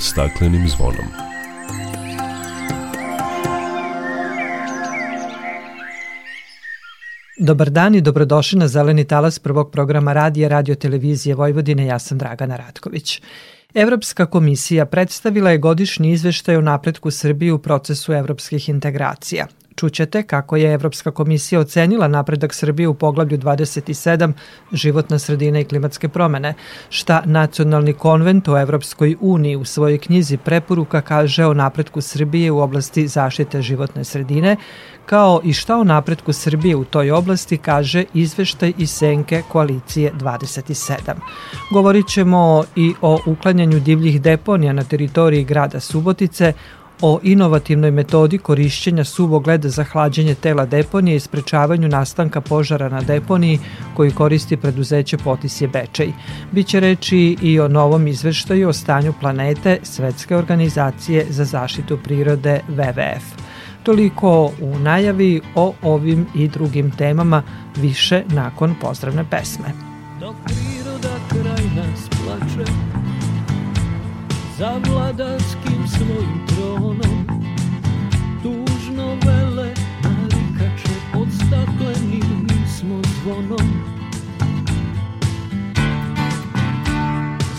staklenim zvonom. Dobar dan i dobrodošli na Zeleni talas prvog programa radija Radio Televizije Vojvodine. Ja sam Dragana Ratković. Evropska komisija predstavila je godišnji izveštaj o napretku Srbije u procesu evropskih integracija. Čućete kako je Evropska komisija ocenila napredak Srbije u poglavlju 27 životna sredina i klimatske promene, šta Nacionalni konvent o Evropskoj uniji u svojoj knjizi preporuka kaže o napretku Srbije u oblasti zaštite životne sredine, kao i šta o napretku Srbije u toj oblasti kaže izveštaj i senke koalicije 27. Govorit ćemo i o uklanjanju divljih deponija na teritoriji grada Subotice, o inovativnoj metodi korišćenja suvog leda za hlađenje tela deponije i sprečavanju nastanka požara na deponiji koji koristi preduzeće Potisje Bečej. Biće reči i o novom izveštaju o stanju planete Svetske organizacije za zaštitu prirode WWF. Toliko u najavi o ovim i drugim temama više nakon pozdravne pesme. Dok priroda kraj nas plače za vladarskim svojim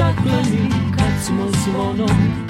stakleni kad smo zvonom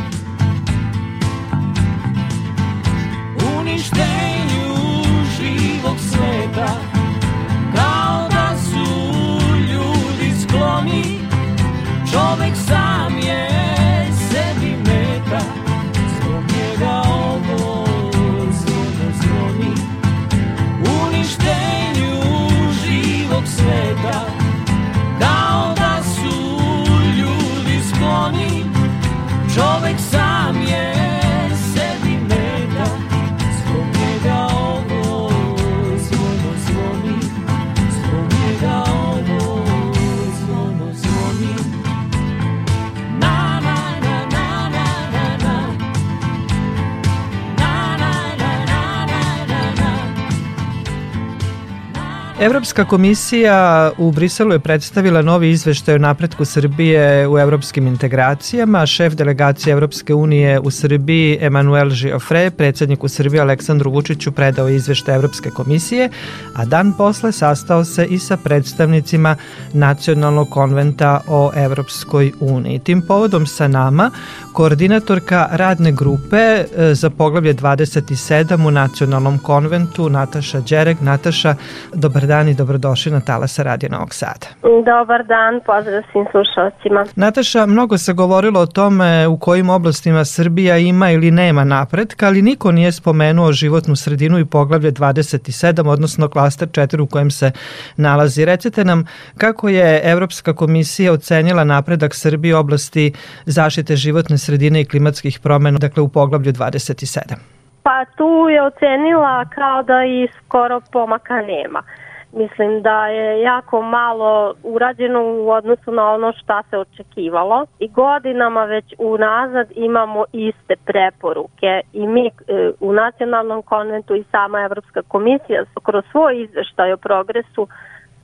Evropska komisija u Briselu je predstavila novi izveštaj o napretku Srbije u evropskim integracijama. Šef delegacije Evropske unije u Srbiji Emanuel Giofre, predsednik u Srbiji Aleksandru Vučiću predao izveštaj Evropske komisije, a dan posle sastao se i sa predstavnicima Nacionalnog konventa o Evropskoj uniji. Tim povodom sa nama koordinatorka radne grupe e, za poglavlje 27 u Nacionalnom konventu Nataša Đerek. Nataša, dobar dan i dobrodošli na Talasa Radio Novog Sada. Dobar dan, pozdrav svim slušalcima. Nataša, mnogo se govorilo o tome u kojim oblastima Srbija ima ili nema napretka, ali niko nije spomenuo životnu sredinu i poglavlje 27, odnosno klaster 4 u kojem se nalazi. Recite nam kako je Evropska komisija ocenila napredak Srbije u oblasti zaštite životne sredine i klimatskih promena, dakle u poglavlju 27? Pa tu je ocenila kao da i skoro pomaka nema. Mislim da je jako malo urađeno u odnosu na ono šta se očekivalo i godinama već unazad imamo iste preporuke i mi e, u Nacionalnom konventu i sama Evropska komisija kroz svoj izveštaj o progresu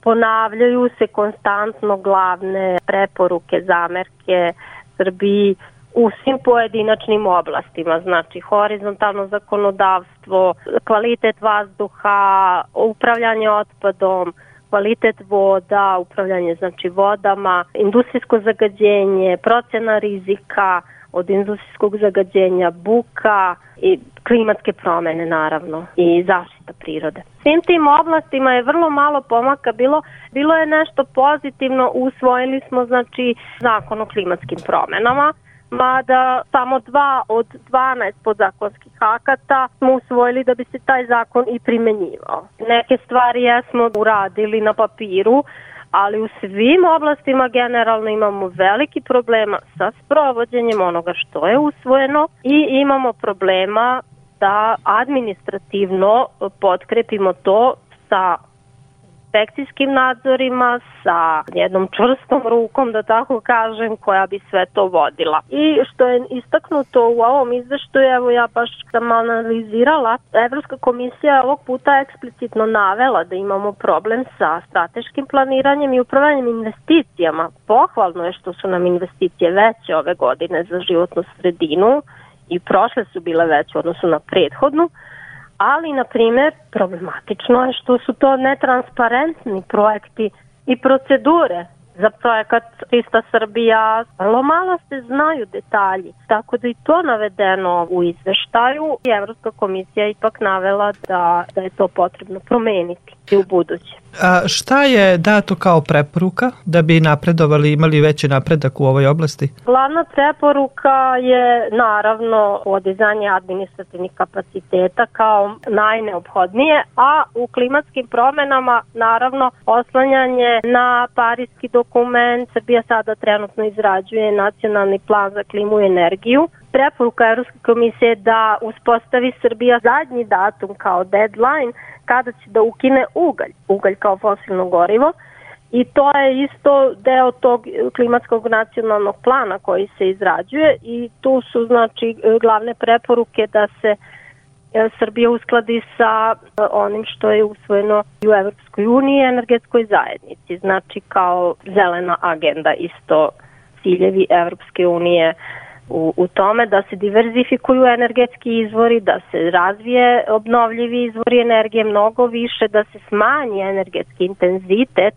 ponavljaju se konstantno glavne preporuke, zamerke Srbiji u svim pojedinačnim oblastima, znači horizontalno zakonodavstvo, kvalitet vazduha, upravljanje otpadom, kvalitet voda, upravljanje znači vodama, industrijsko zagađenje, procena rizika od industrijskog zagađenja, buka i klimatske promene naravno i zaštita prirode. Svim tim oblastima je vrlo malo pomaka bilo, bilo je nešto pozitivno, usvojili smo znači zakon o klimatskim promenama, mada samo dva od 12 podzakonskih akata smo usvojili da bi se taj zakon i primenjivao. Neke stvari jesmo uradili na papiru, ali u svim oblastima generalno imamo veliki problema sa sprovođenjem onoga što je usvojeno i imamo problema da administrativno potkrepimo to sa inspekcijskim nadzorima, sa jednom čvrstom rukom, da tako kažem, koja bi sve to vodila. I što je istaknuto u ovom izveštaju, evo ja baš sam analizirala, Evropska komisija je ovog puta eksplicitno navela da imamo problem sa strateškim planiranjem i upravljanjem investicijama. Pohvalno je što su nam investicije veće ove godine za životnu sredinu i prošle su bile veće odnosu na prethodnu, ali, na primer, problematično je što su to netransparentni projekti i procedure za projekat Čista Srbija. Vrlo malo se znaju detalji, tako da i to navedeno u izveštaju Evropska komisija ipak navela da, da je to potrebno promeniti i u buduće. A šta je dato kao preporuka da bi napredovali, imali veći napredak u ovoj oblasti? Glavna preporuka je naravno podizanje administrativnih kapaciteta kao najneophodnije, a u klimatskim promenama naravno oslanjanje na parijski dokument. Srbija sada trenutno izrađuje nacionalni plan za klimu i energiju preporuka Evropske komisije da uspostavi Srbija zadnji datum kao deadline kada će da ukine ugalj, ugalj kao fosilno gorivo. I to je isto deo tog klimatskog nacionalnog plana koji se izrađuje i tu su znači glavne preporuke da se e, Srbija uskladi sa e, onim što je usvojeno u Evropskoj uniji i energetskoj zajednici, znači kao zelena agenda isto ciljevi Evropske unije u, u tome da se diverzifikuju energetski izvori, da se razvije obnovljivi izvori energije mnogo više, da se smanji energetski intenzitet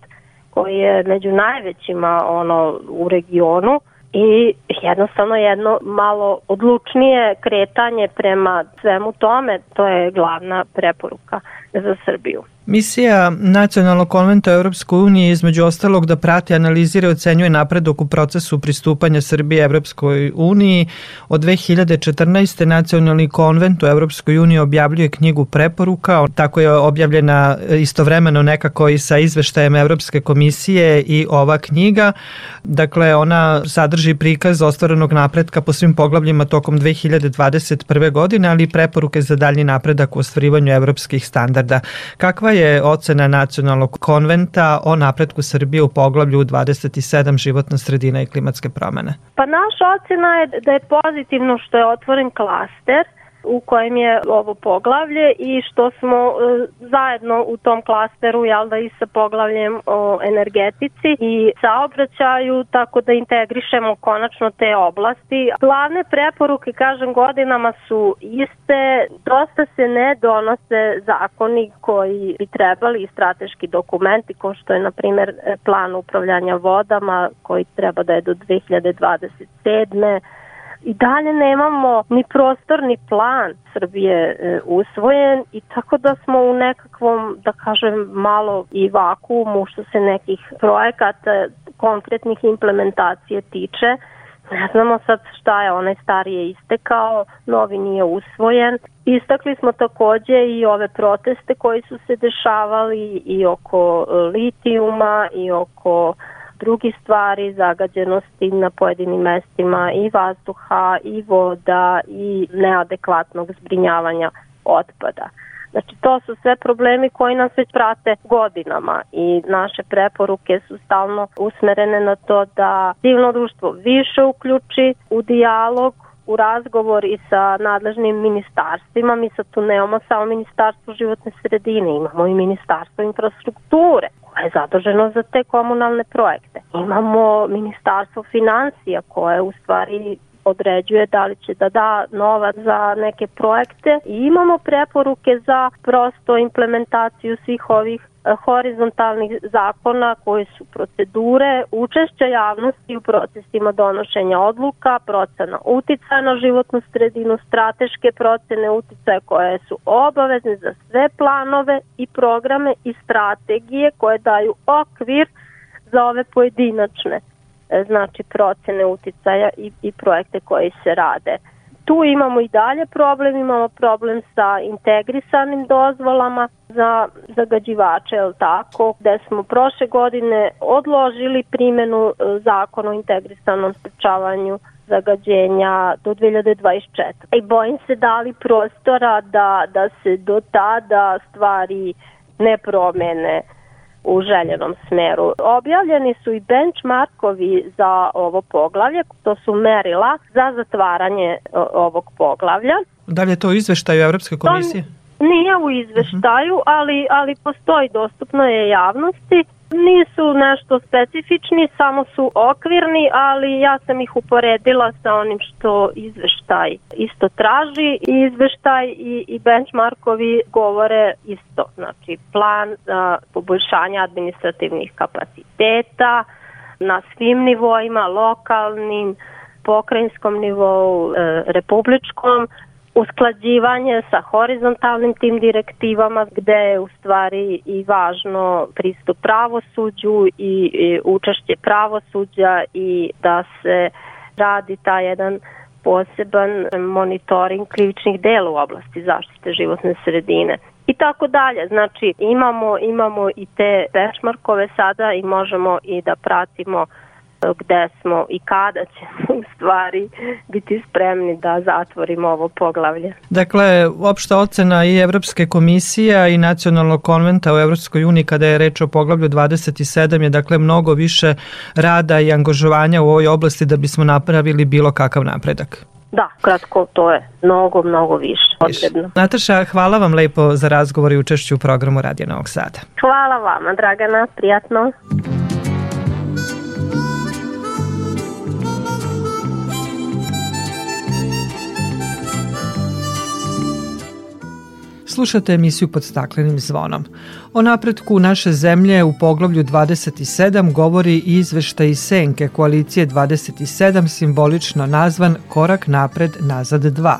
koji je među najvećima ono u regionu i jednostavno jedno malo odlučnije kretanje prema svemu tome, to je glavna preporuka za Srbiju. Misija Nacionalnog konventa Evropskoj unije između ostalog da prati, analizira i ocenjuje napredok u procesu pristupanja Srbije Evropskoj uniji. Od 2014. Nacionalni konvent u Evropskoj uniji objavljuje knjigu preporuka, tako je objavljena istovremeno nekako i sa izveštajem Evropske komisije i ova knjiga. Dakle, ona sadrži prikaz ostvarenog napretka po svim poglavljima tokom 2021. godine, ali i preporuke za dalji napredak u ostvarivanju evropskih standarda. Kakva je je ocena nacionalnog konventa o napretku Srbije u poglavlju 27 životna sredina i klimatske promene? Pa naša ocena je da je pozitivno što je otvoren klaster u kojem je ovo poglavlje i što smo e, zajedno u tom klasteru jel da i sa poglavljem o energetici i saobraćaju tako da integrišemo konačno te oblasti. Glavne preporuke kažem godinama su iste, dosta se ne donose zakoni koji bi trebali i strateški dokumenti ko što je na primer plan upravljanja vodama koji treba da je do 2027 i dalje nemamo ni prostorni plan Srbije e, usvojen i tako da smo u nekakvom, da kažem, malo i vakuumu što se nekih projekata konkretnih implementacije tiče. Ne znamo sad šta je, onaj stari je istekao, novi nije usvojen. Istakli smo takođe i ove proteste koji su se dešavali i oko litijuma i oko drugi stvari, zagađenosti na pojedinim mestima i vazduha i voda i neadekvatnog zbrinjavanja otpada. Znači to su sve problemi koji nas već prate godinama i naše preporuke su stalno usmerene na to da civilno društvo više uključi u dijalog u razgovor i sa nadležnim ministarstvima. Mi sad tu nemamo samo ministarstvo životne sredine, imamo i ministarstvo infrastrukture koje je zaduženo za te komunalne projekte. Imamo ministarstvo financija koje u stvari određuje da li će da da novac za neke projekte i imamo preporuke za prosto implementaciju svih ovih horizontalnih zakona koji su procedure učešća javnosti u procesima donošenja odluka, procena uticaja na životnu sredinu, strateške procene uticaja koje su obavezne za sve planove i programe i strategije koje daju okvir za ove pojedinačne E, znači procene uticaja i, i projekte koji se rade. Tu imamo i dalje problem, imamo problem sa integrisanim dozvolama za zagađivače, je tako, gde smo prošle godine odložili primenu e, zakona o integrisanom sprečavanju zagađenja do 2024. I bojim se da li prostora da, da se do tada stvari ne promene u željenom smeru. Objavljeni su i benchmarkovi za ovo poglavlje, to su merila za zatvaranje ovog poglavlja. Da li je to u izveštaju Evropske komisije? To nije u izveštaju, ali, ali postoji, dostupno je javnosti. Nisu nešto specifični, samo su okvirni, ali ja sam ih uporedila sa onim što izveštaj isto traži. I izveštaj i, i benchmarkovi govore isto. Znači plan a, poboljšanja administrativnih kapaciteta na svim nivoima, lokalnim, pokrajinskom nivou, e, republičkom, usklađivanje sa horizontalnim tim direktivama gde je u stvari i važno pristup pravosuđu i, i učešće pravosuđa i da se radi ta jedan poseban monitoring krivičnih dela u oblasti zaštite životne sredine i tako dalje. Znači imamo imamo i te benchmarkove sada i možemo i da pratimo gde smo i kada ćemo u stvari biti spremni da zatvorimo ovo poglavlje. Dakle, opšta ocena i Evropske komisije i nacionalnog konventa u Evropskoj uniji kada je reč o poglavlju 27 je dakle mnogo više rada i angažovanja u ovoj oblasti da bismo napravili bilo kakav napredak. Da, kratko to je mnogo, mnogo više potrebno. Nataša, hvala vam lepo za razgovor i učešću u programu Radija Novog Sada. Hvala vama, Dragana, prijatno. Slušate emisiju pod staklenim zvonom. O napretku naše zemlje u poglavlju 27 govori i izveštaj Senke koalicije 27 simbolično nazvan Korak napred nazad 2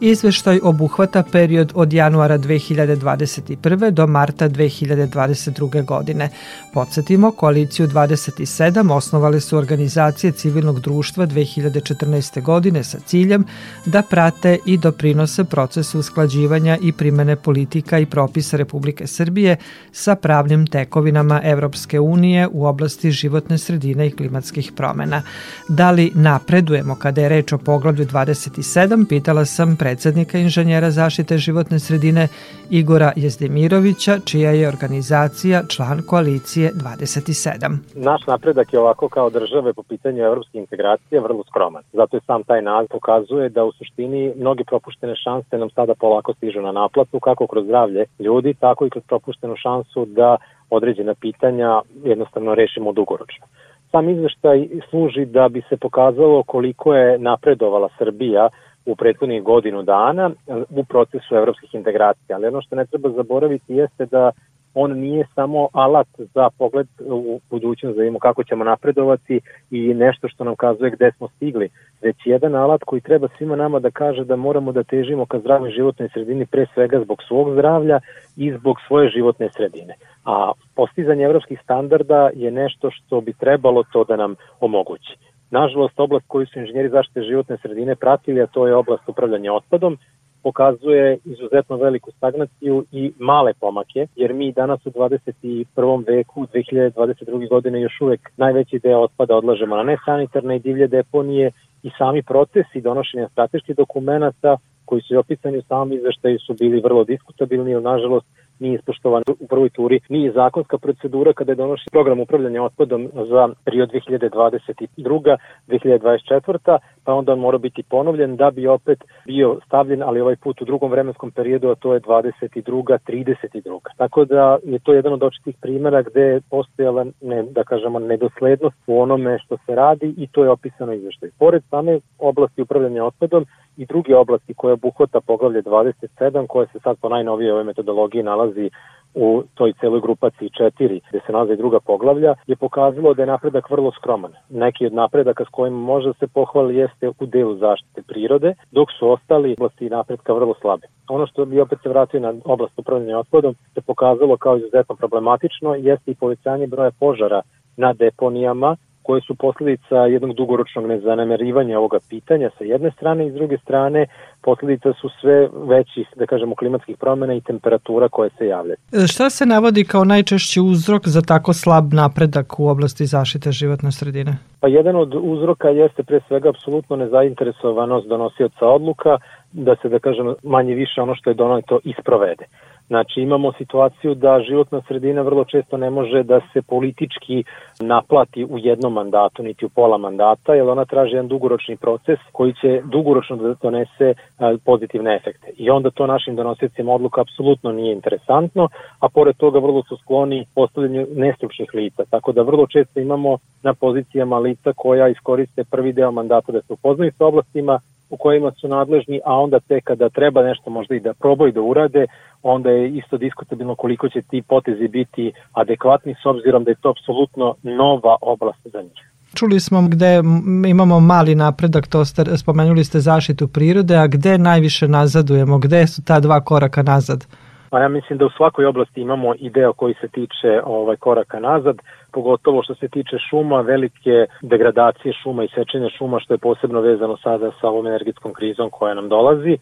Izveštaj obuhvata period od januara 2021. do marta 2022. godine. Podsjetimo, koaliciju 27 osnovale su organizacije civilnog društva 2014. godine sa ciljem da prate i doprinose procesu usklađivanja i primene politika i propisa Republike Srbije sa pravnim tekovinama Evropske unije u oblasti životne sredine i klimatskih promena. Da li napredujemo kada je reč o poglavlju 27, pitala sam predsednika inženjera zaštite životne sredine Igora Jezdemirovića, čija je organizacija član koalicije 27. Naš napredak je ovako kao države po pitanju evropske integracije vrlo skroman. Zato je sam taj naziv pokazuje da u suštini mnogi propuštene šanse nam sada polako stižu na naplatu, kako kroz zdravlje ljudi, tako i kroz propuštenu šansu da određena pitanja jednostavno rešimo dugoročno. Sam izveštaj služi da bi se pokazalo koliko je napredovala Srbija u prethodnih godinu dana u procesu evropskih integracija. Ali ono što ne treba zaboraviti jeste da on nije samo alat za pogled u budućnost, da vidimo kako ćemo napredovati i nešto što nam kazuje gde smo stigli, već jedan alat koji treba svima nama da kaže da moramo da težimo ka zdravoj životnoj sredini pre svega zbog svog zdravlja i zbog svoje životne sredine. A postizanje evropskih standarda je nešto što bi trebalo to da nam omogući. Nažalost, oblast koju su inženjeri zaštite životne sredine pratili, a to je oblast upravljanja otpadom, pokazuje izuzetno veliku stagnaciju i male pomake, jer mi danas u 21. veku, 2022. godine još uvek najveći deo otpada odlažemo na nesanitarne i divlje deponije i sami procesi donošenja strateških dokumenta koji su opisani u samom izveštaju su bili vrlo diskutabilni, jer nažalost nije ispoštovan u prvoj turi, nije zakonska procedura kada je donošen program upravljanja otpadom za period 2022. 2024. pa onda on mora biti ponovljen da bi opet bio stavljen, ali ovaj put u drugom vremenskom periodu, a to je 22. 32. Tako da je to jedan od očitih primjera gde je postojala, ne, da kažemo, nedoslednost u onome što se radi i to je opisano izveštaj. Pored same oblasti upravljanja otpadom, i druge oblasti koje obuhvata poglavlje 27 koje se sad po najnovije ove metodologiji nalazi u toj celoj grupaciji 4 gde se nalazi druga poglavlja je pokazalo da je napredak vrlo skroman. Neki od napredaka s kojima može da se pohvali jeste u delu zaštite prirode, dok su ostali oblasti napredka vrlo slabe. Ono što bi opet se vratio na oblast upravljanja otpadom se pokazalo kao izuzetno problematično jeste i povećanje broja požara na deponijama koje su posledica jednog dugoročnog nezanemerivanja ovoga pitanja sa jedne strane i s druge strane posledica su sve većih, da kažemo, klimatskih promena i temperatura koje se javljaju. E, šta se navodi kao najčešći uzrok za tako slab napredak u oblasti zaštite životne sredine? Pa jedan od uzroka jeste pre svega apsolutno nezainteresovanost donosioca odluka da se, da kažem, manje više ono što je donato isprovede. Znači imamo situaciju da životna sredina vrlo često ne može da se politički naplati u jednom mandatu niti u pola mandata, jer ona traži jedan dugoročni proces koji će dugoročno da donese pozitivne efekte. I onda to našim donosiocima odluka apsolutno nije interesantno, a pored toga vrlo su skloni postavljanju nestručnih lica. Tako da vrlo često imamo na pozicijama lica koja iskoriste prvi deo mandata da se upoznaju sa oblastima, u kojima su nadležni, a onda te kada treba nešto možda i da probaju da urade, onda je isto diskutabilno koliko će ti potezi biti adekvatni s obzirom da je to apsolutno nova oblast za njih. Čuli smo gde imamo mali napredak, to ste, spomenuli ste zaštitu prirode, a gde najviše nazadujemo, gde su ta dva koraka nazad? Pa ja mislim da u svakoj oblasti imamo ideo koji se tiče ovaj koraka nazad, pogotovo što se tiče šuma, velike degradacije šuma i sečenja šuma, što je posebno vezano sada sa ovom energetskom krizom koja nam dolazi.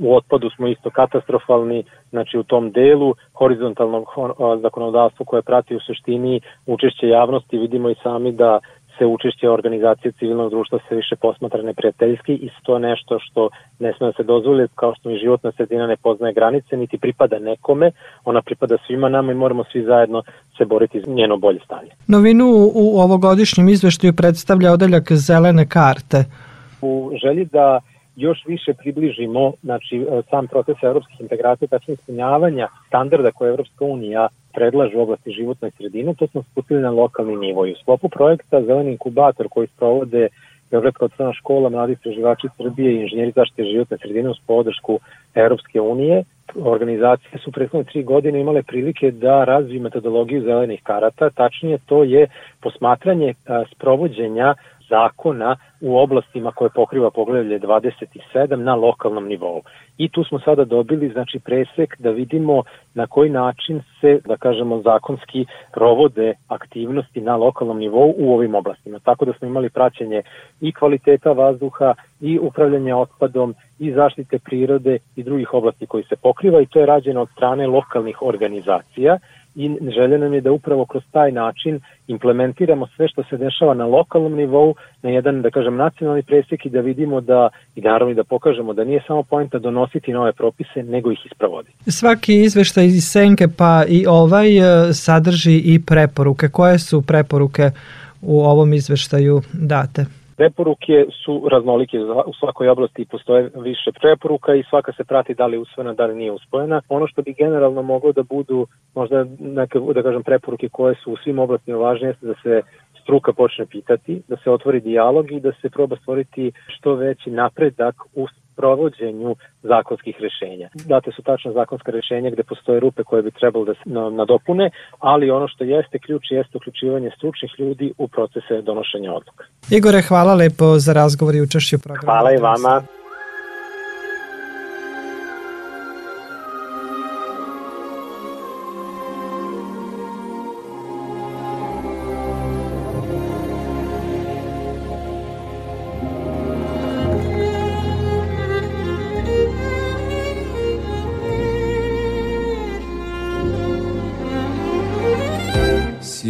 U otpadu smo isto katastrofalni, znači u tom delu horizontalnog zakonodavstva koje prati u suštini učešće javnosti, vidimo i sami da se učešće organizacije civilnog društva se više posmatra neprijateljski i to nešto što ne sme da se dozvoli, kao što mi životna sredina ne poznaje granice, niti pripada nekome, ona pripada svima nama i moramo svi zajedno se boriti za njeno bolje stanje. Novinu u ovogodišnjem izveštaju predstavlja odeljak zelene karte. U želji da još više približimo znači, sam proces evropskih integracija, tačno ispunjavanja standarda koje Evropska unija predlažu u oblasti životne sredine, to smo spustili na lokalni nivo. I u sklopu projekta Zeleni inkubator koji sprovode Beogradska odsvana škola, mladi istraživači Srbije i inženjeri zaštite životne sredine uz podršku Evropske unije, organizacije su prethodne tri godine imale prilike da razviju metodologiju zelenih karata, tačnije to je posmatranje sprovođenja zakona u oblastima koje pokriva poglavlje 27 na lokalnom nivou. I tu smo sada dobili znači presek da vidimo na koji način se, da kažemo, zakonski provode aktivnosti na lokalnom nivou u ovim oblastima. Tako da smo imali praćenje i kvaliteta vazduha i upravljanja otpadom i zaštite prirode i drugih oblasti koji se pokriva i to je rađeno od strane lokalnih organizacija i želja nam je da upravo kroz taj način implementiramo sve što se dešava na lokalnom nivou na jedan, da kažem, nacionalni presjek i da vidimo da, i naravno da pokažemo da nije samo pojenta donositi nove propise, nego ih ispravoditi. Svaki izveštaj iz Senke pa i ovaj e, sadrži i preporuke. Koje su preporuke u ovom izveštaju date? Preporuke su raznolike, u svakoj oblasti postoje više preporuka i svaka se prati da li je usvojena, da li nije usvojena. Ono što bi generalno moglo da budu možda neke, da kažem, preporuke koje su u svim oblastima važne jeste da se struka počne pitati, da se otvori dijalog i da se proba stvoriti što veći napredak u provođenju zakonskih rešenja. Date su tačno zakonska rešenja gde postoje rupe koje bi trebalo da se nadopune, ali ono što jeste ključ jeste uključivanje stručnih ljudi u procese donošenja odluka. Igore, hvala lepo za razgovor i učešću u programu. Hvala i vama.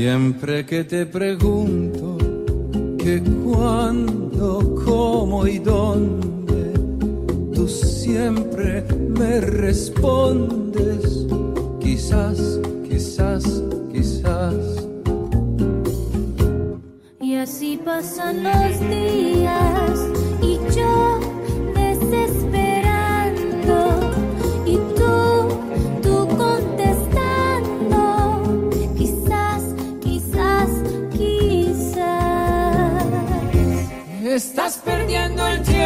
Siempre que te pregunto que cuándo, cómo y dónde, tú siempre me respondes, quizás, quizás, quizás. Y así pasan los días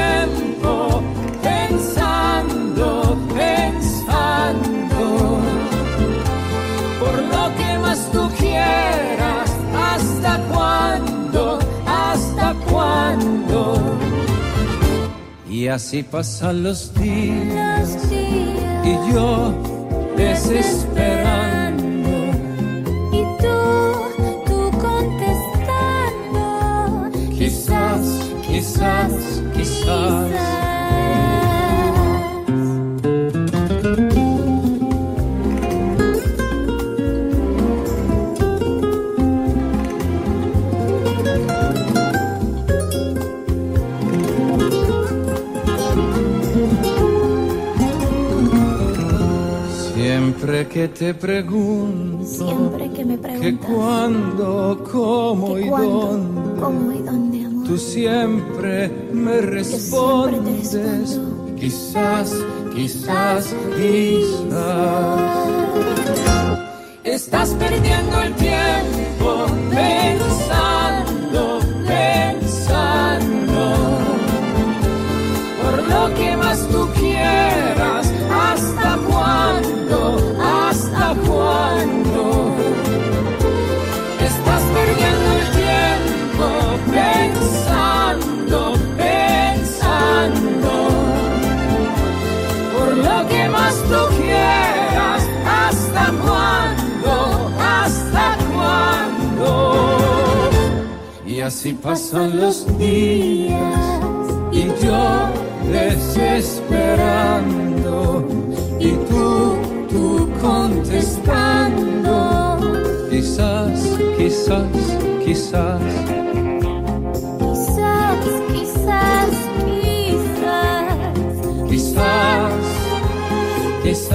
tiempo pensando, pensando por lo que más tú quieras. ¿Hasta cuándo? ¿Hasta cuándo? Y así pasan los días Los días y yo desesperando. Que te pregunto Siempre que me que preguntas cuándo, cómo que y cuándo, dónde, cómo y dónde, amor. tú siempre me respondes. Quizás, quizás, quizás. Estás perdiendo el tiempo pensando, así pasan los días y yo desesperando y tú, tú contestando. Quizás, quizás. Quizás,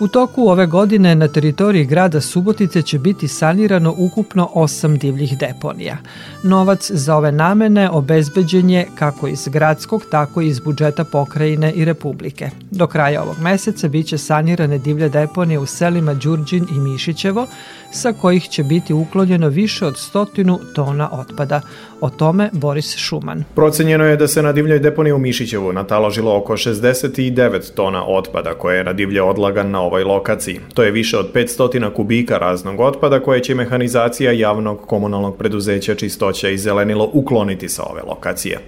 U toku ove godine na teritoriji grada Subotice će biti sanirano ukupno osam divljih deponija. Novac za ove namene obezbeđen je kako iz gradskog, tako i iz budžeta pokrajine i republike. Do kraja ovog meseca biće sanirane divlje deponije u selima Đurđin i Mišićevo, sa kojih će biti uklonjeno više od stotinu tona otpada. O tome Boris Šuman. Procenjeno je da se na divljoj deponiji u Mišićevu nataložilo oko 69 tona otpada koje je na divlje odlagan na ovoj lokaciji. To je više od 500 kubika raznog otpada koje će mehanizacija javnog komunalnog preduzeća čistoća i zelenilo ukloniti sa ove lokacije.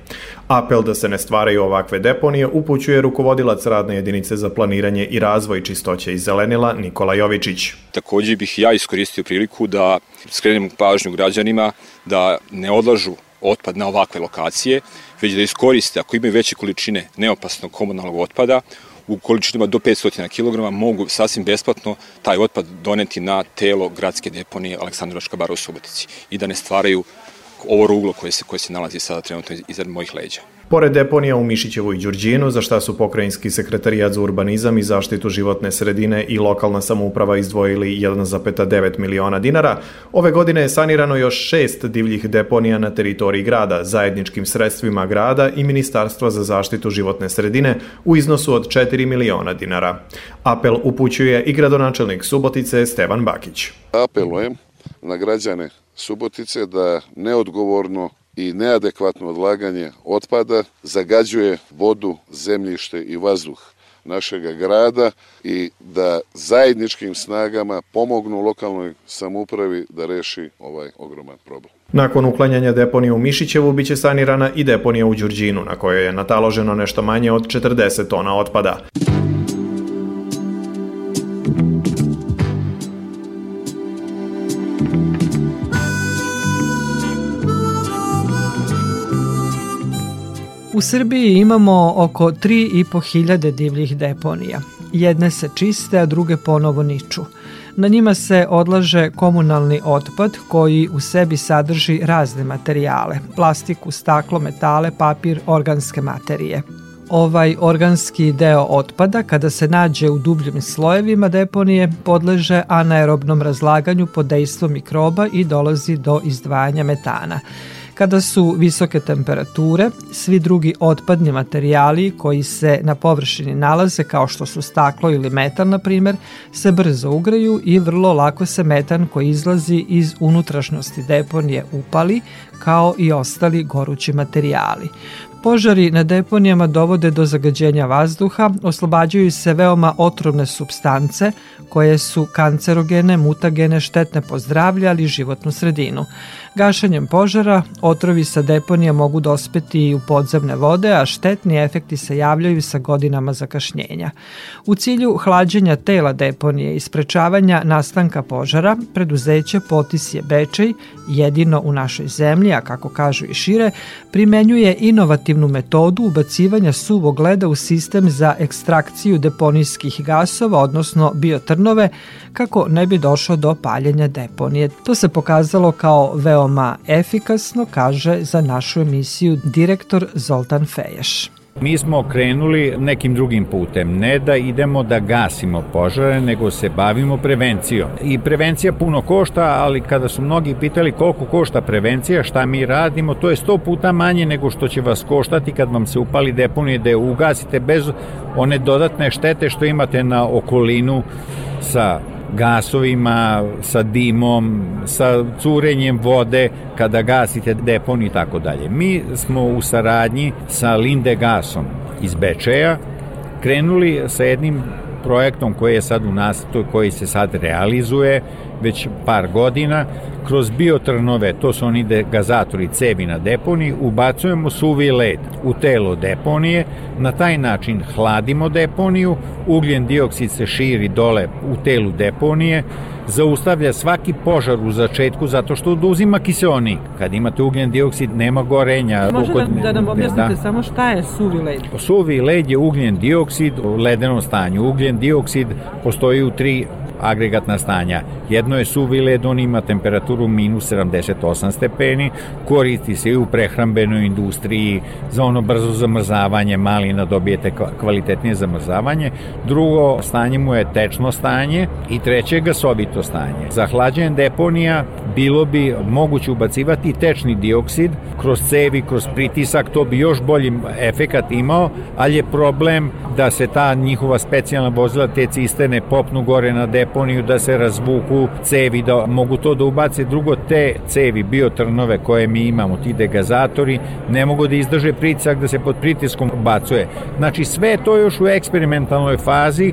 Apel da se ne stvaraju ovakve deponije upućuje rukovodilac radne jedinice za planiranje i razvoj čistoće i zelenila Nikola Jovičić. Takođe bih ja iskoristio priliku da skrenem pažnju građanima da ne odlažu otpad na ovakve lokacije, već da iskoriste, ako imaju veće količine neopasnog komunalnog otpada, u količinama do 500 kg mogu sasvim besplatno taj otpad doneti na telo gradske deponije Aleksandrovačka bara u Subotici i da ne stvaraju ovo ruglo koje se, koje se nalazi sada trenutno iznad mojih leđa. Pored deponija u Mišićevu i Đurđinu, za šta su pokrajinski sekretarijat za urbanizam i zaštitu životne sredine i lokalna samouprava izdvojili 1,9 miliona dinara, ove godine je sanirano još šest divljih deponija na teritoriji grada zajedničkim sredstvima grada i Ministarstva za zaštitu životne sredine u iznosu od 4 miliona dinara. Apel upućuje i gradonačelnik Subotice Stevan Bakić. apelujem na građane Subotice da neodgovorno i neadekvatno odlaganje otpada zagađuje vodu, zemljište i vazduh našega grada i da zajedničkim snagama pomognu lokalnoj samoupravi da reši ovaj ogroman problem. Nakon uklanjanja deponije u Mišićevu biće sanirana i deponija u Đurđinu, na kojoj je nataloženo nešto manje od 40 tona otpada. U Srbiji imamo oko 3.500 divljih deponija. Jedne se čiste, a druge ponovo niču. Na njima se odlaže komunalni otpad koji u sebi sadrži razne materijale, plastiku, staklo, metale, papir, organske materije. Ovaj organski deo otpada, kada se nađe u dubljim slojevima deponije, podleže anaerobnom razlaganju pod dejstvom mikroba i dolazi do izdvajanja metana. Kada su visoke temperature, svi drugi otpadni materijali koji se na površini nalaze, kao što su staklo ili metan, na primer, se brzo ugreju i vrlo lako se metan koji izlazi iz unutrašnjosti deponije upali, kao i ostali gorući materijali. Požari na deponijama dovode do zagađenja vazduha, oslobađaju se veoma otrovne substance koje su kancerogene, mutagene, štetne po zdravlje, ali i životnu sredinu. Gašenjem požara otrovi sa deponija mogu dospeti u podzemne vode, a štetni efekti se javljaju sa godinama zakašnjenja. U cilju hlađenja tela deponije i sprečavanja nastanka požara, preduzeće Potisje Bečej, jedino u našoj zemlji, a kako kažu i šire, primenjuje inovativnu metodu ubacivanja suvog leda u sistem za ekstrakciju deponijskih gasova, odnosno biotrnove, kako ne bi došlo do paljenja deponije. To se pokazalo kao veoma efikasno, kaže za našu emisiju direktor Zoltan Feješ. Mi smo krenuli nekim drugim putem, ne da idemo da gasimo požare, nego se bavimo prevencijom. I prevencija puno košta, ali kada su mnogi pitali koliko košta prevencija, šta mi radimo, to je sto puta manje nego što će vas koštati kad vam se upali deponije da je ugasite bez one dodatne štete što imate na okolinu sa gasovima, sa dimom, sa curenjem vode kada gasite depon i tako dalje. Mi smo u saradnji sa Linde Gasom iz Bečeja krenuli sa jednim projektom koji je sad u nas, koji se sad realizuje već par godina, kroz biotrnove, to su oni gazatori cevi na deponiji, ubacujemo suvi led u telo deponije, na taj način hladimo deponiju, ugljen dioksid se širi dole u telu deponije, zaustavlja svaki požar u začetku zato što oduzima kiseonik. Kad imate ugljen dioksid nema gorenja. Može da, da nam objasnite da. samo šta je suvi led? Suvi led je ugljen dioksid u ledenom stanju. Ugljen dioksid postoji u tri agregatna stanja. Jedno je suvi led, on ima temperaturu minus 78 stepeni, koristi se i u prehrambenoj industriji za ono brzo zamrzavanje malina, dobijete kvalitetnije zamrzavanje. Drugo stanje mu je tečno stanje i treće gasovito stanje. Za hlađenje deponija bilo bi moguće ubacivati tečni dioksid kroz cevi, kroz pritisak, to bi još bolji efekat imao, ali je problem da se ta njihova specijalna vozila, te cisterne popnu gore na deponiju, da se razvuku cevi, da mogu to da ubace. Drugo, te cevi, biotrnove koje mi imamo, ti degazatori, ne mogu da izdrže pritisak da se pod pritiskom bacuje. Znači, sve to još u eksperimentalnoj fazi,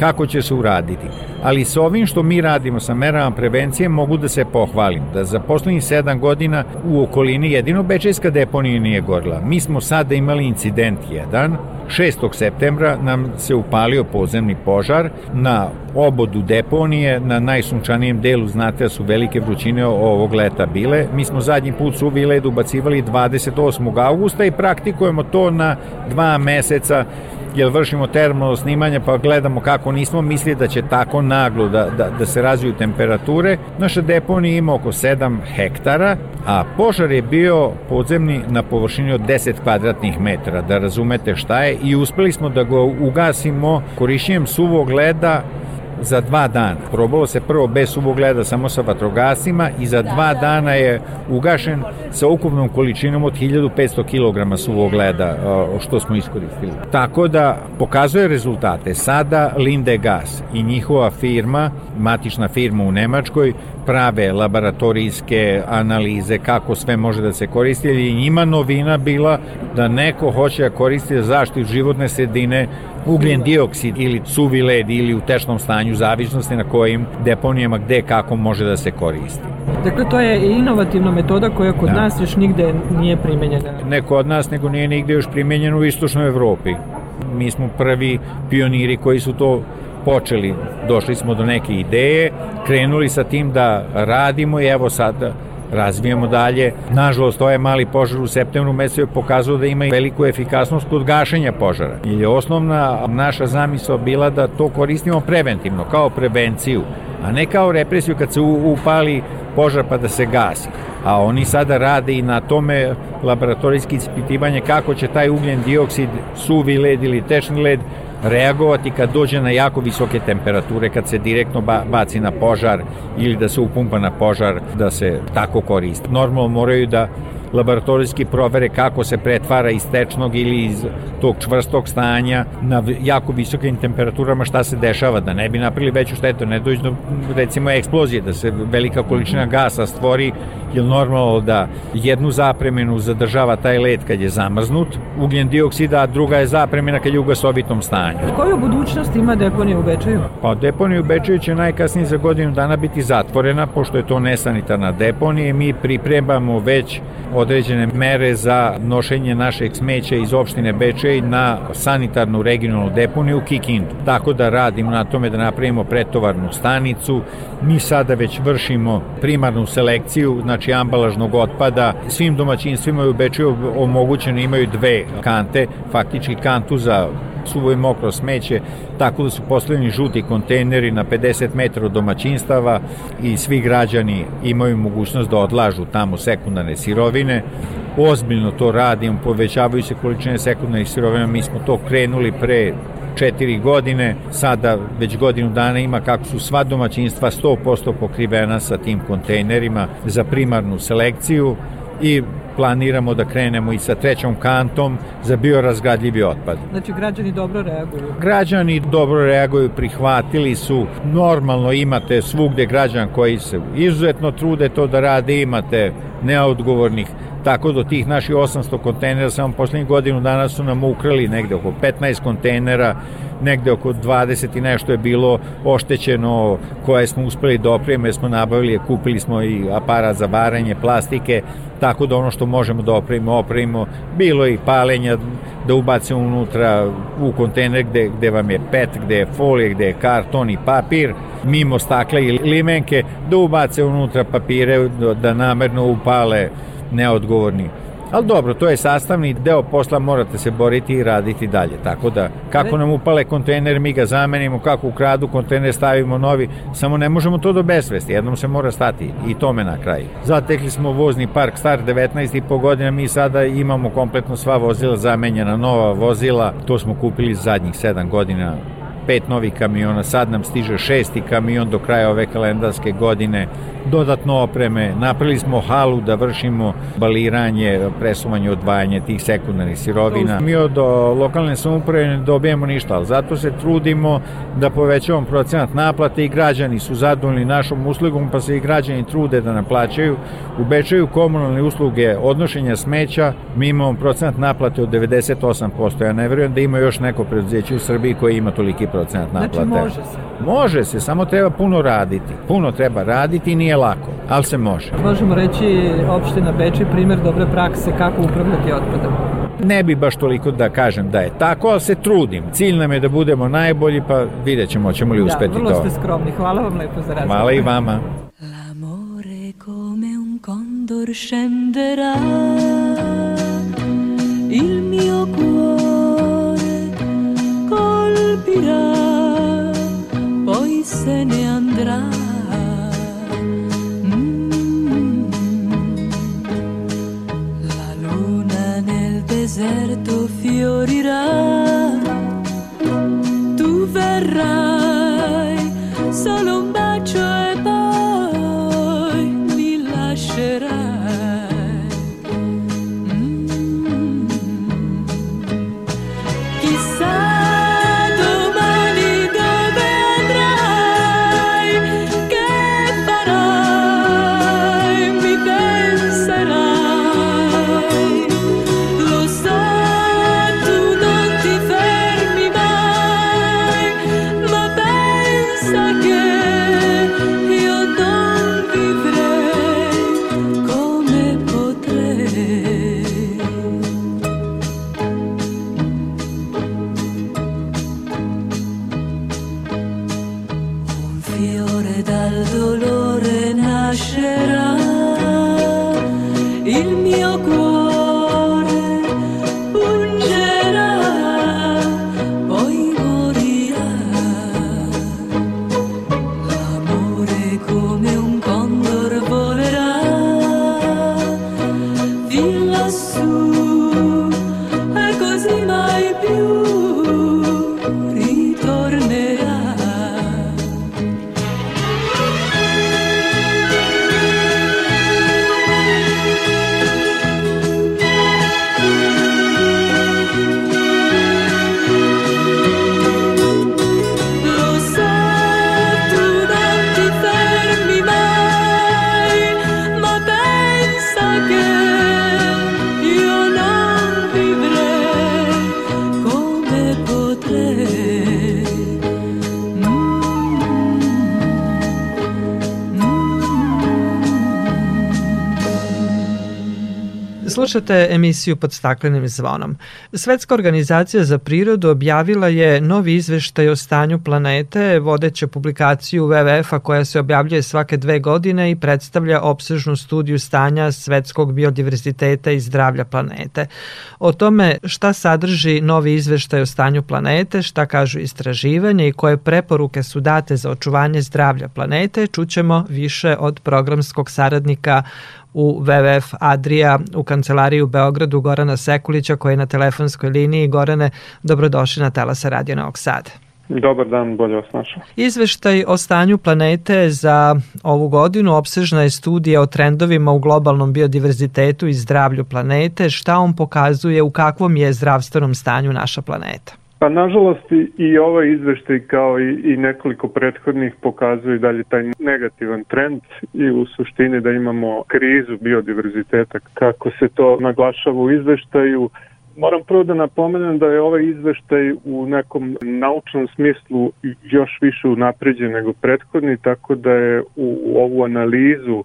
kako će se uraditi. Ali sa ovim što mi radimo sa merama prevencije mogu da se pohvalim da za poslednjih sedam godina u okolini jedino Bečejska deponija nije gorila. Mi smo sada imali incident jedan 6. septembra nam se upalio podzemni požar na obodu deponije, na najsunčanijem delu, znate da su velike vrućine ovog leta bile. Mi smo zadnji put suvi led ubacivali 28. augusta i praktikujemo to na dva meseca jer vršimo termalno snimanje pa gledamo kako nismo mislili da će tako naglo da, da, da se razviju temperature. Naša deponija ima oko 7 hektara, a požar je bio podzemni na površini od 10 kvadratnih metara, da razumete šta je, i uspeli smo da ga ugasimo korišćenjem suvog leda za dva dana. Probalo se prvo bez subogleda samo sa vatrogasima i za dva dana je ugašen sa ukupnom količinom od 1500 kg suvog leda što smo iskoristili. Tako da pokazuje rezultate. Sada Linde Gas i njihova firma, matična firma u Nemačkoj, prave laboratorijske analize kako sve može da se koristi i njima novina bila da neko hoće da koristi zaštitu životne sredine ugljen dioksid ili suvi led ili u tešnom stanju zavisnosti na kojim deponijama gde kako može da se koristi. Dakle, to je inovativna metoda koja kod da. nas još nigde nije primenjena. Ne kod nas, nego nije nigde još primenjena u istočnoj Evropi. Mi smo prvi pioniri koji su to počeli, došli smo do neke ideje, krenuli sa tim da radimo i evo sad razvijemo dalje. Nažalost, ovaj mali požar u septembru mesecu je pokazao da ima veliku efikasnost kod gašenja požara. I je osnovna naša zamisla bila da to koristimo preventivno, kao prevenciju, a ne kao represiju kad se upali požar pa da se gasi. A oni sada rade i na tome laboratorijski ispitivanje kako će taj ugljen dioksid, suvi led ili tečni led reagovati kad dođe na jako visoke temperature, kad se direktno baci na požar ili da se upumpa na požar, da se tako koristi. Normalno moraju da laboratorijski provere kako se pretvara iz tečnog ili iz tog čvrstog stanja na jako visokim temperaturama šta se dešava, da ne bi napravili veću štetu, ne dođe do recimo eksplozije, da se velika količina gasa stvori, jer normalno da jednu zapremenu zadržava taj led kad je zamrznut, ugljen dioksida, a druga je zapremena kad je u gasovitom stanju. Koju budućnost ima deponija u Bečeju? Pa deponija u Bečeju će najkasnije za godinu dana biti zatvorena, pošto je to nesanitarna deponija i mi pripremamo već određene mere za nošenje našeg smeća iz opštine Bečej na sanitarnu regionalnu deponiju Kikindu. Tako da radimo na tome da napravimo pretovarnu stanicu. Mi sada već vršimo primarnu selekciju, znači ambalažnog otpada. Svim domaćinstvima u Bečeju omogućeno imaju dve kante, faktički kantu za suvo i mokro smeće, tako da su postavljeni žuti kontejneri na 50 metara od domaćinstava i svi građani imaju mogućnost da odlažu tamo sekundarne sirovine. Ozbiljno to radimo, povećavaju se količine sekundarnih sirovina, mi smo to krenuli pre četiri godine, sada već godinu dana ima kako su sva domaćinstva 100% pokrivena sa tim kontejnerima za primarnu selekciju i planiramo da krenemo i sa trećom kantom za biorazgradljivi otpad. Znači građani dobro reaguju? Građani dobro reaguju, prihvatili su, normalno imate svugde građan koji se izuzetno trude to da rade, imate neodgovornih tako do tih naših 800 kontejnera samo poslednjih godinu dana su nam ukrali negde oko 15 kontejnera negde oko 20 i nešto je bilo oštećeno koje smo uspeli da opreme, smo nabavili, kupili smo i aparat za varanje plastike, tako da ono što možemo da opremimo, opremimo. Bilo i palenja da ubacimo unutra u kontejner gde, gde vam je pet, gde je folije, gde je karton i papir, mimo stakla i limenke, da ubace unutra papire, da namerno upale neodgovorni. Ali dobro, to je sastavni deo posla, morate se boriti i raditi dalje. Tako da, kako nam upale kontejner, mi ga zamenimo, kako ukradu kontejner, stavimo novi, samo ne možemo to do besvesti, jednom se mora stati i tome na kraju. Zatekli smo vozni park star 19,5 godina, mi sada imamo kompletno sva vozila zamenjena, nova vozila, to smo kupili zadnjih 7 godina pet novih kamiona, sad nam stiže šesti kamion do kraja ove kalendarske godine, dodatno opreme, napravili smo halu da vršimo baliranje, presuvanje, odvajanje tih sekundarnih sirovina. Mi od lokalne samuprave ne dobijemo ništa, ali zato se trudimo da povećavamo procenat naplate i građani su zadovoljni našom uslugom, pa se i građani trude da naplaćaju. U Bečaju komunalne usluge odnošenja smeća mi imamo procenat naplate od 98%. Ja ne verujem da ima još neko preduzeće u Srbiji koje ima toliki procenat naplate. Znači može se? Može se, samo treba puno raditi. Puno treba raditi i nije lako, ali se može. Možemo reći opština Beči primjer dobre prakse kako upravljati otpadom. Ne bi baš toliko da kažem da je tako, ali se trudim. Cilj nam je da budemo najbolji, pa vidjet ćemo, ćemo li uspeti to. Da, vrlo ste skromni. Hvala vam lepo za razgovor. Hvala i vama. L'amore come un condor scenderà Il mio cuore colpirà se ne andrà. Mm. La luna nel deserto fiorirà, tu verrai, Slušate emisiju pod staklenim zvonom. Svetska organizacija za prirodu objavila je novi izveštaj o stanju planete, vodeća publikaciju WWF-a koja se objavljuje svake dve godine i predstavlja opsežnu studiju stanja svetskog biodiverziteta i zdravlja planete. O tome šta sadrži novi izveštaj o stanju planete, šta kažu istraživanje i koje preporuke su date za očuvanje zdravlja planete, čućemo više od programskog saradnika u WWF Adria u kancelariji u Beogradu Gorana Sekulića koji je na telefonskoj liniji. Gorane, dobrodošli na Telasa Radio Novog Sada. Dobar dan, bolje vas našao. Izveštaj o stanju planete za ovu godinu opsežna je studija o trendovima u globalnom biodiverzitetu i zdravlju planete. Šta on pokazuje, u kakvom je zdravstvenom stanju naša planeta? Pa nažalost i, ovaj izveštaj kao i, i nekoliko prethodnih pokazuje dalje taj negativan trend i u suštini da imamo krizu biodiverziteta kako se to naglašava u izveštaju. Moram prvo da napomenem da je ovaj izveštaj u nekom naučnom smislu još više unapređen nego prethodni, tako da je u, u ovu analizu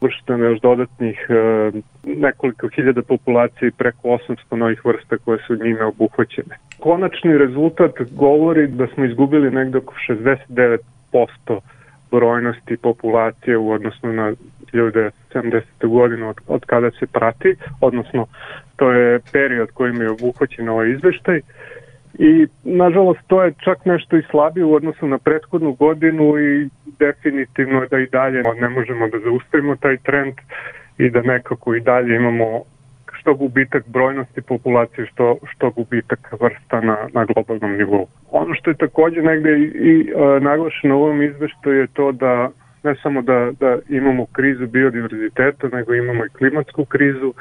vršteno još dodatnih e, nekoliko hiljada populacija i preko 800 novih vrsta koje su njime obuhvaćene. Konačni rezultat govori da smo izgubili negde oko 69% brojnosti populacije u odnosu na 1970. godinu od, od kada se prati, odnosno to je period kojim je obuhvaćen ovaj izveštaj i nažalost to je čak nešto i slabije u odnosu na prethodnu godinu i definitivno da i dalje ne možemo da zaustavimo taj trend i da nekako i dalje imamo što gubitak brojnosti populacije, što, što gubitak vrsta na, na globalnom nivou. Ono što je takođe negde i, i e, naglašeno u ovom izveštaju je to da ne samo da, da imamo krizu biodiverziteta, nego imamo i klimatsku krizu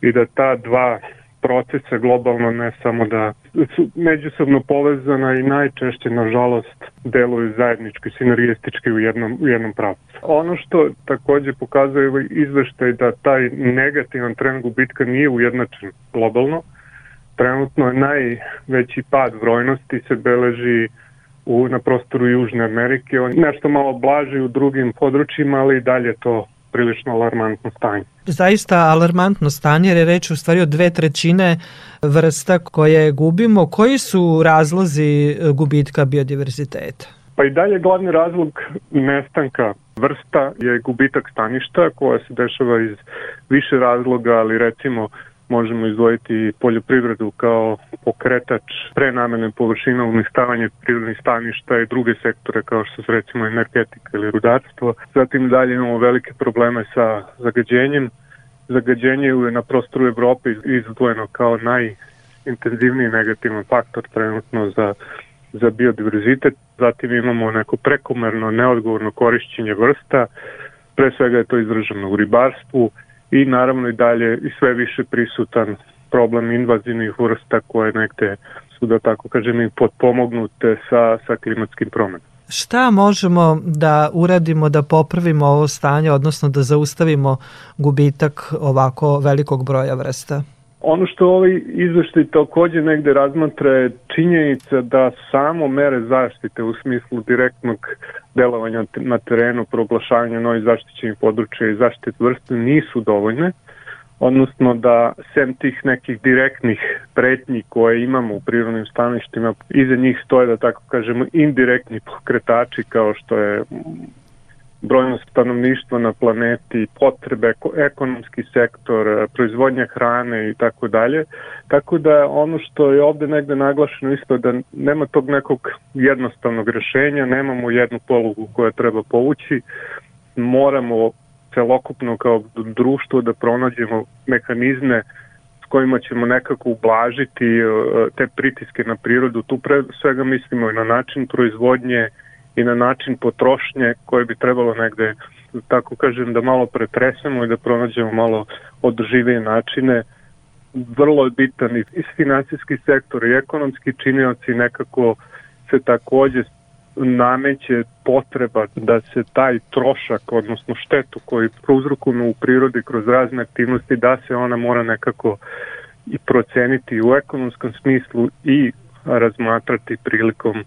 i da ta dva procesa globalno ne samo da su međusobno povezana i najčešće nažalost deluju zajednički, sinergistički u jednom, u jednom pravcu. Ono što takođe pokazuje ovaj izveštaj da taj negativan trend gubitka nije ujednačen globalno, trenutno je najveći pad brojnosti se beleži u, na prostoru Južne Amerike, on nešto malo blaži u drugim područjima, ali i dalje to prilično alarmantno stanje. Zaista alarmantno stanje, jer je reč u stvari o dve trećine vrsta koje gubimo. Koji su razlozi gubitka biodiverziteta? Pa i dalje glavni razlog nestanka vrsta je gubitak staništa koja se dešava iz više razloga, ali recimo možemo izdvojiti poljoprivredu kao pokretač prenamene površina, uništavanje prirodnih staništa i druge sektore kao što su recimo energetika ili rudarstvo. Zatim dalje imamo velike probleme sa zagađenjem. Zagađenje je na prostoru Evrope izdvojeno kao najintenzivniji negativan faktor trenutno za za biodiverzitet, zatim imamo neko prekomerno neodgovorno korišćenje vrsta, pre svega je to izraženo u ribarstvu, i naravno i dalje i sve više prisutan problem invazivnih vrsta koje negde su da tako kažem i potpomognute sa, sa klimatskim promenom. Šta možemo da uradimo da popravimo ovo stanje, odnosno da zaustavimo gubitak ovako velikog broja vrsta? Ono što ovaj izveštaj takođe negde razmatra je činjenica da samo mere zaštite u smislu direktnog delovanja na terenu, proglašavanja novih zaštićenih područja i zaštite vrste nisu dovoljne, odnosno da sem tih nekih direktnih pretnji koje imamo u prirodnim staništima, iza njih stoje, da tako kažemo, indirektni pokretači kao što je brojnost stanovništva na planeti, potrebe, ekonomski sektor, proizvodnja hrane i tako dalje. Tako da ono što je ovde negde naglašeno isto da nema tog nekog jednostavnog rešenja, nemamo jednu polugu koja treba povući, moramo celokupno kao društvo da pronađemo mehanizme s kojima ćemo nekako ublažiti e, te pritiske na prirodu. Tu pre svega mislimo i na način proizvodnje i na način potrošnje koje bi trebalo negde, tako kažem, da malo pretresemo i da pronađemo malo održivije načine. Vrlo je bitan i finansijski sektor i ekonomski činioci nekako se takođe nameće potreba da se taj trošak, odnosno štetu koji prouzrokujemo u prirodi kroz razne aktivnosti, da se ona mora nekako i proceniti u ekonomskom smislu i razmatrati prilikom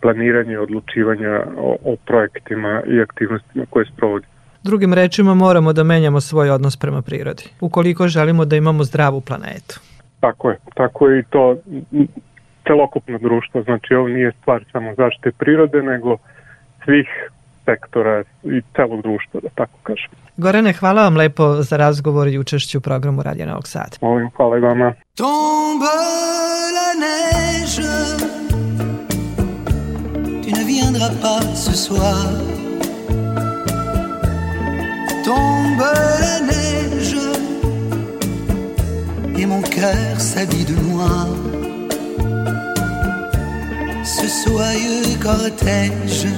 planiranja i odlučivanja o, o projektima i aktivnostima koje sprovodi. Drugim rečima moramo da menjamo svoj odnos prema prirodi, ukoliko želimo da imamo zdravu planetu. Tako je, tako je i to celokupno društvo, znači ovo nije stvar samo zaštite prirode, nego svih sektora i celog društva, da tako kažem. Gorane, hvala vam lepo za razgovor i učešću u programu Radija Novog Sada. Molim, hvala i vama. Tombe la neige Pas ce soir. Tombe la neige Et mon cœur s'habille de noir. Ce soyeux cortège,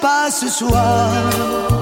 pas ce soir.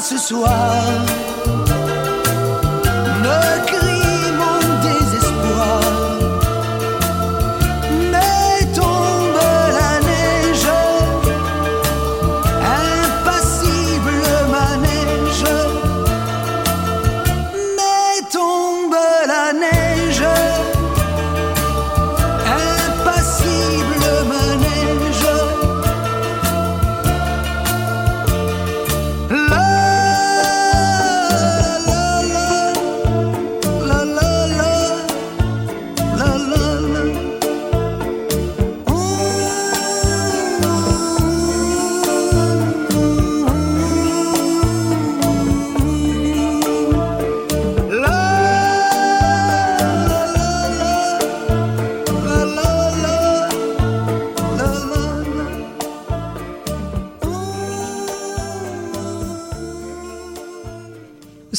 ce soir.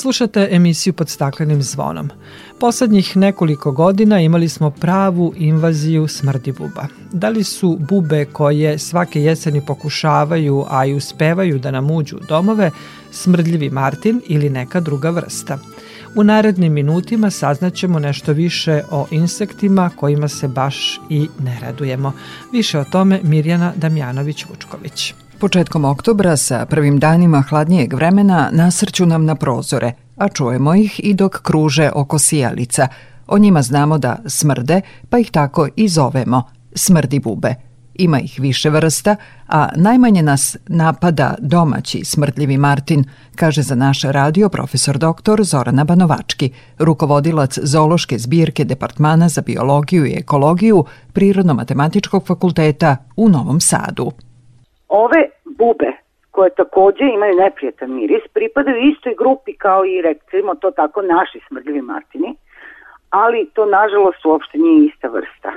Slušate emisiju pod staklenim zvonom. Poslednjih nekoliko godina imali smo pravu invaziju smrdi buba. Da li su bube koje svake jeseni pokušavaju, a i uspevaju da nam uđu u domove, smrdljivi martin ili neka druga vrsta? U narednim minutima saznaćemo nešto više o insektima kojima se baš i ne radujemo. Više o tome Mirjana Damjanović-Vučković. Početkom oktobra sa prvim danima hladnijeg vremena nasrću nam na prozore, a čujemo ih i dok kruže oko sijalica. O njima znamo da smrde, pa ih tako i zovemo, smrdi bube. Ima ih više vrsta, a najmanje nas napada domaći smrdljivi Martin, kaže za naš radio profesor dr. Zorana Banovački, rukovodilac zoološke zbirke Departmana za biologiju i ekologiju Prirodno-matematičkog fakulteta u Novom Sadu. Ove bube koje takođe imaju neprijetan miris, pripadaju istoj grupi kao i, recimo to tako, naši smrdljivi martini, ali to nažalost uopšte nije ista vrsta.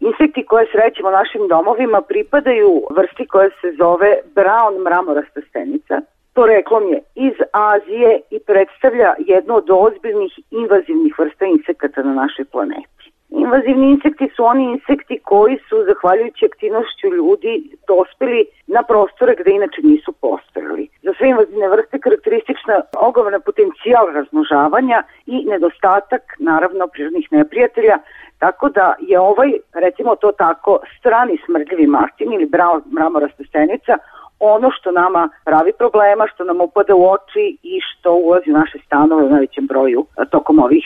Insekti koje srećemo našim domovima pripadaju vrsti koja se zove brown mramorasta stenica. Poreklom je iz Azije i predstavlja jednu od ozbiljnih invazivnih vrsta insekata na našoj planeti. Invazivni insekti su oni insekti koji su, zahvaljujući aktivnošću ljudi, dospeli na prostore gde inače nisu postojali. Za sve invazivne vrste karakteristična ogromna potencijal razmnožavanja i nedostatak, naravno, prirodnih neprijatelja, tako da je ovaj, recimo to tako, strani smrdljivi martin ili bravo mramorasta stenica ono što nama pravi problema, što nam upada u oči i što ulazi u naše stanove u najvećem broju tokom ovih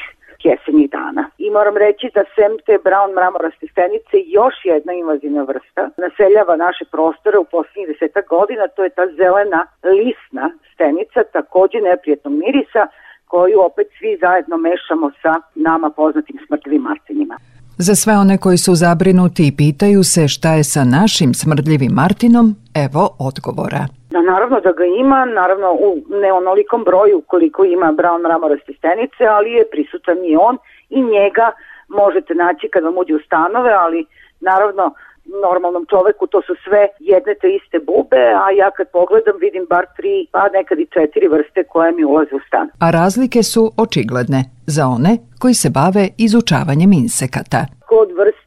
jesenjih dana. I moram reći da sem te brown mramoraste stenice još jedna invazivna vrsta naseljava naše prostore u poslednjih deseta godina, to je ta zelena lisna stenica, takođe neprijetnog mirisa, koju opet svi zajedno mešamo sa nama poznatim smrtljivim martinima. Za sve one koji su zabrinuti i pitaju se šta je sa našim smrdljivim Martinom, evo odgovora. Da, naravno da ga ima, naravno u ne onolikom broju koliko ima brown mramoraste stenice, ali je prisutan i on i njega možete naći kad vam uđe u stanove, ali naravno normalnom čoveku to su sve jedne te iste bube, a ja kad pogledam vidim bar tri, pa nekad i četiri vrste koje mi ulaze u stan. A razlike su očigledne za one koji se bave izučavanjem insekata kod vrste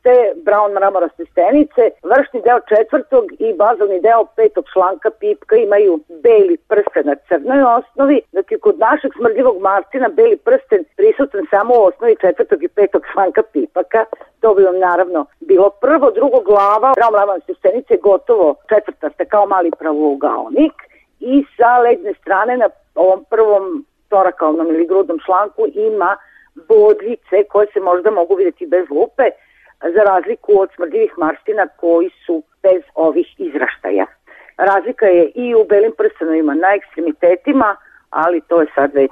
brown mramoraste stenice, vršni deo četvrtog i bazalni deo petog članka pipka imaju beli prsten na crnoj osnovi, dok je kod našeg smrdljivog martina beli prsten prisutan samo u osnovi četvrtog i petog članka pipaka. To bi vam naravno bilo prvo, drugo glava brown mramoraste stenice gotovo četvrtaste kao mali pravougaonik. I sa leđne strane na ovom prvom torakalnom ili grudnom članku ima bodljice koje se možda mogu videti bez lupe, za razliku od smrdljivih marstina koji su bez ovih izraštaja. Razlika je i u belim prstenovima na ekstremitetima, ali to je sad već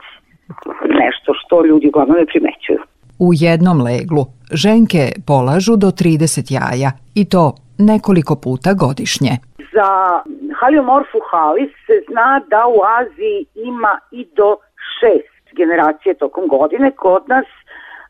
nešto što ljudi uglavnom ne primećuju. U jednom leglu ženke polažu do 30 jaja i to nekoliko puta godišnje. Za Haliomorfu halis se zna da u Aziji ima i do šest generacije tokom godine. Kod nas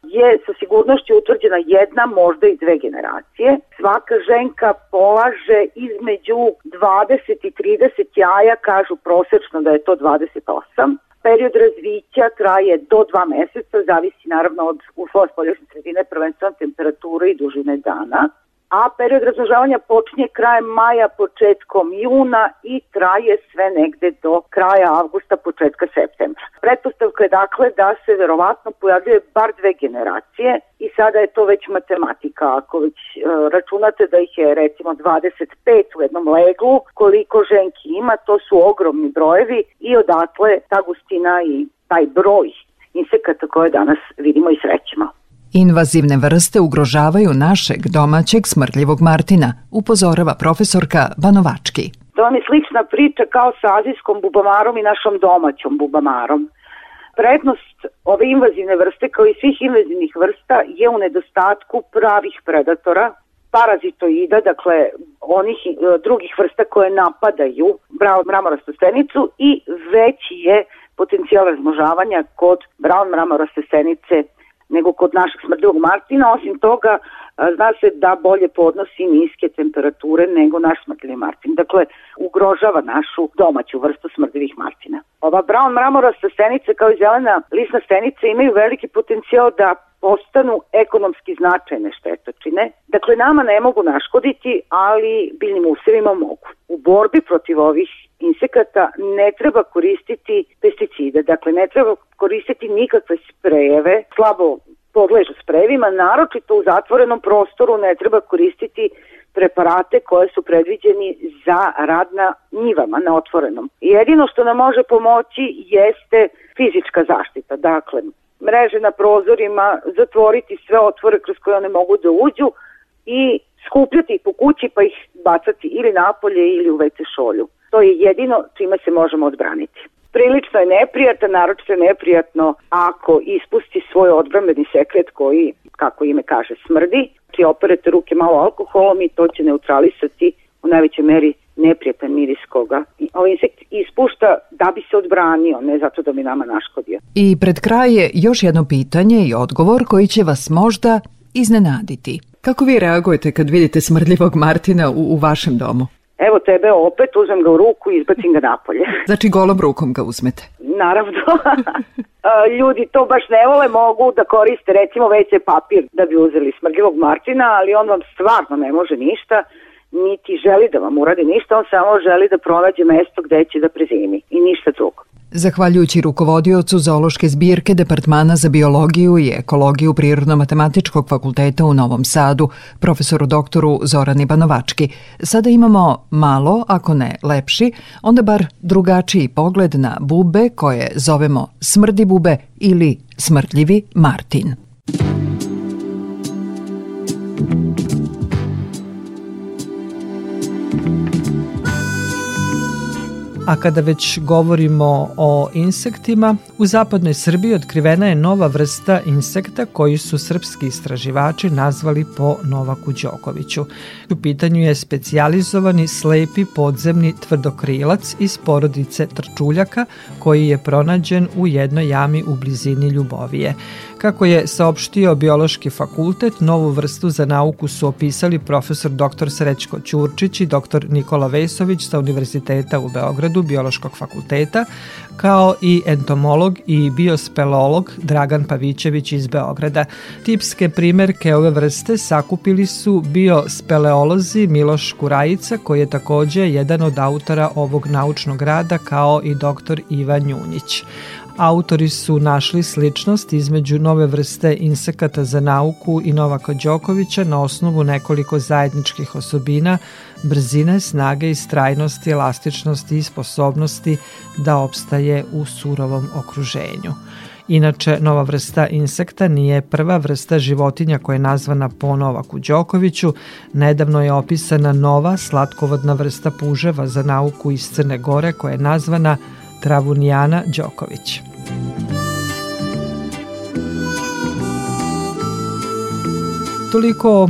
je sa sigurnošću utvrđena jedna, možda i dve generacije. Svaka ženka polaže između 20 i 30 jaja, kažu prosečno da je to 28. Period razvića traje do dva meseca, zavisi naravno od uslova spoljašnje sredine, prvenstveno temperature i dužine dana a period razmnožavanja počinje krajem maja, početkom juna i traje sve negde do kraja avgusta, početka septembra. Pretpostavka je dakle da se verovatno pojavljuje bar dve generacije i sada je to već matematika. Ako već e, računate da ih je recimo 25 u jednom leglu, koliko ženki ima, to su ogromni brojevi i odatle ta gustina i taj broj insekata koje danas vidimo i srećemo. Invazivne vrste ugrožavaju našeg domaćeg smrtljivog Martina, upozorava profesorka Banovački. To vam je slična priča kao sa azijskom bubamarom i našom domaćom bubamarom. Prednost ove invazivne vrste kao i svih invazivnih vrsta je u nedostatku pravih predatora, parazitoida, dakle onih e, drugih vrsta koje napadaju mramorastu stenicu i veći je potencijal razmožavanja kod brown mramoraste stenice nego kod našeg smrdljivog martina. Osim toga, zna se da bolje podnosi niske temperature nego naš smrdljivi martin. Dakle, ugrožava našu domaću vrstu smrdljivih martina. Ova brown mramorasta stenica kao i zelena lisna stenica imaju veliki potencijal da postanu ekonomski značajne štetočine. Dakle, nama ne mogu naškoditi, ali biljnim usevima mogu. U borbi protiv ovih insekata ne treba koristiti pesticide, dakle ne treba koristiti nikakve sprejeve, slabo podležu sprejevima, naročito u zatvorenom prostoru ne treba koristiti preparate koje su predviđeni za rad na njivama, na otvorenom. Jedino što nam može pomoći jeste fizička zaštita, dakle mreže na prozorima, zatvoriti sve otvore kroz koje one mogu da uđu i skupljati ih po kući pa ih bacati ili napolje ili u WC šolju. To je jedino čime se možemo odbraniti. Prilično je neprijatno, naročito je neprijatno ako ispusti svoj odbrambeni sekret koji, kako ime kaže, smrdi. Ti operete ruke malo alkoholom i to će neutralisati u najvećoj meri neprijatan miris koga ovaj insekt ispušta da bi se odbranio, ne zato da bi nama naškodio. I pred kraj je još jedno pitanje i odgovor koji će vas možda iznenaditi. Kako vi reagujete kad vidite smrdljivog Martina u, u vašem domu? Evo tebe opet, uzmem ga u ruku i izbacim ga napolje. Znači golom rukom ga uzmete? Naravno. Ljudi to baš ne vole, mogu da koriste recimo WC papir da bi uzeli smrdljivog Martina, ali on vam stvarno ne može ništa niti želi da vam uradi ništa, on samo želi da pronađe mesto gde će da prezimi i ništa drugo. Zahvaljujući rukovodiocu zoološke zbirke Departmana za biologiju i ekologiju Prirodno-matematičkog fakulteta u Novom Sadu, profesoru doktoru Zorani Banovački, sada imamo malo, ako ne lepši, onda bar drugačiji pogled na bube koje zovemo smrdi bube ili smrtljivi Martin. A kada već govorimo o insektima, u zapadnoj Srbiji otkrivena je nova vrsta insekta koji su srpski istraživači nazvali po Novaku Đokoviću. U pitanju je specijalizovani slepi podzemni tvrdokrilac iz porodice trčuljaka koji je pronađen u jednoj jami u blizini Ljubovije. Kako je saopštio Biološki fakultet, novu vrstu za nauku su opisali profesor dr. Srećko Ćurčić i dr. Nikola Vesović sa Univerziteta u Beogradu Biološkog fakulteta, kao i entomolog i biospelolog Dragan Pavićević iz Beograda. Tipske primerke ove vrste sakupili su biospeleolozi Miloš Kurajica, koji je takođe jedan od autora ovog naučnog rada, kao i dr. Ivan Njunjić. Autori su našli sličnost između nove vrste insekata za nauku i Novaka Đokovića na osnovu nekoliko zajedničkih osobina, brzine, snage, istrajnosti, elastičnosti i sposobnosti da opstaje u surovom okruženju. Inače, nova vrsta insekta nije prva vrsta životinja koja je nazvana po Novaku Đokoviću. Nedavno je opisana nova slatkovodna vrsta puževa za nauku iz Crne Gore koja je nazvana Travunijana Đoković. Toliko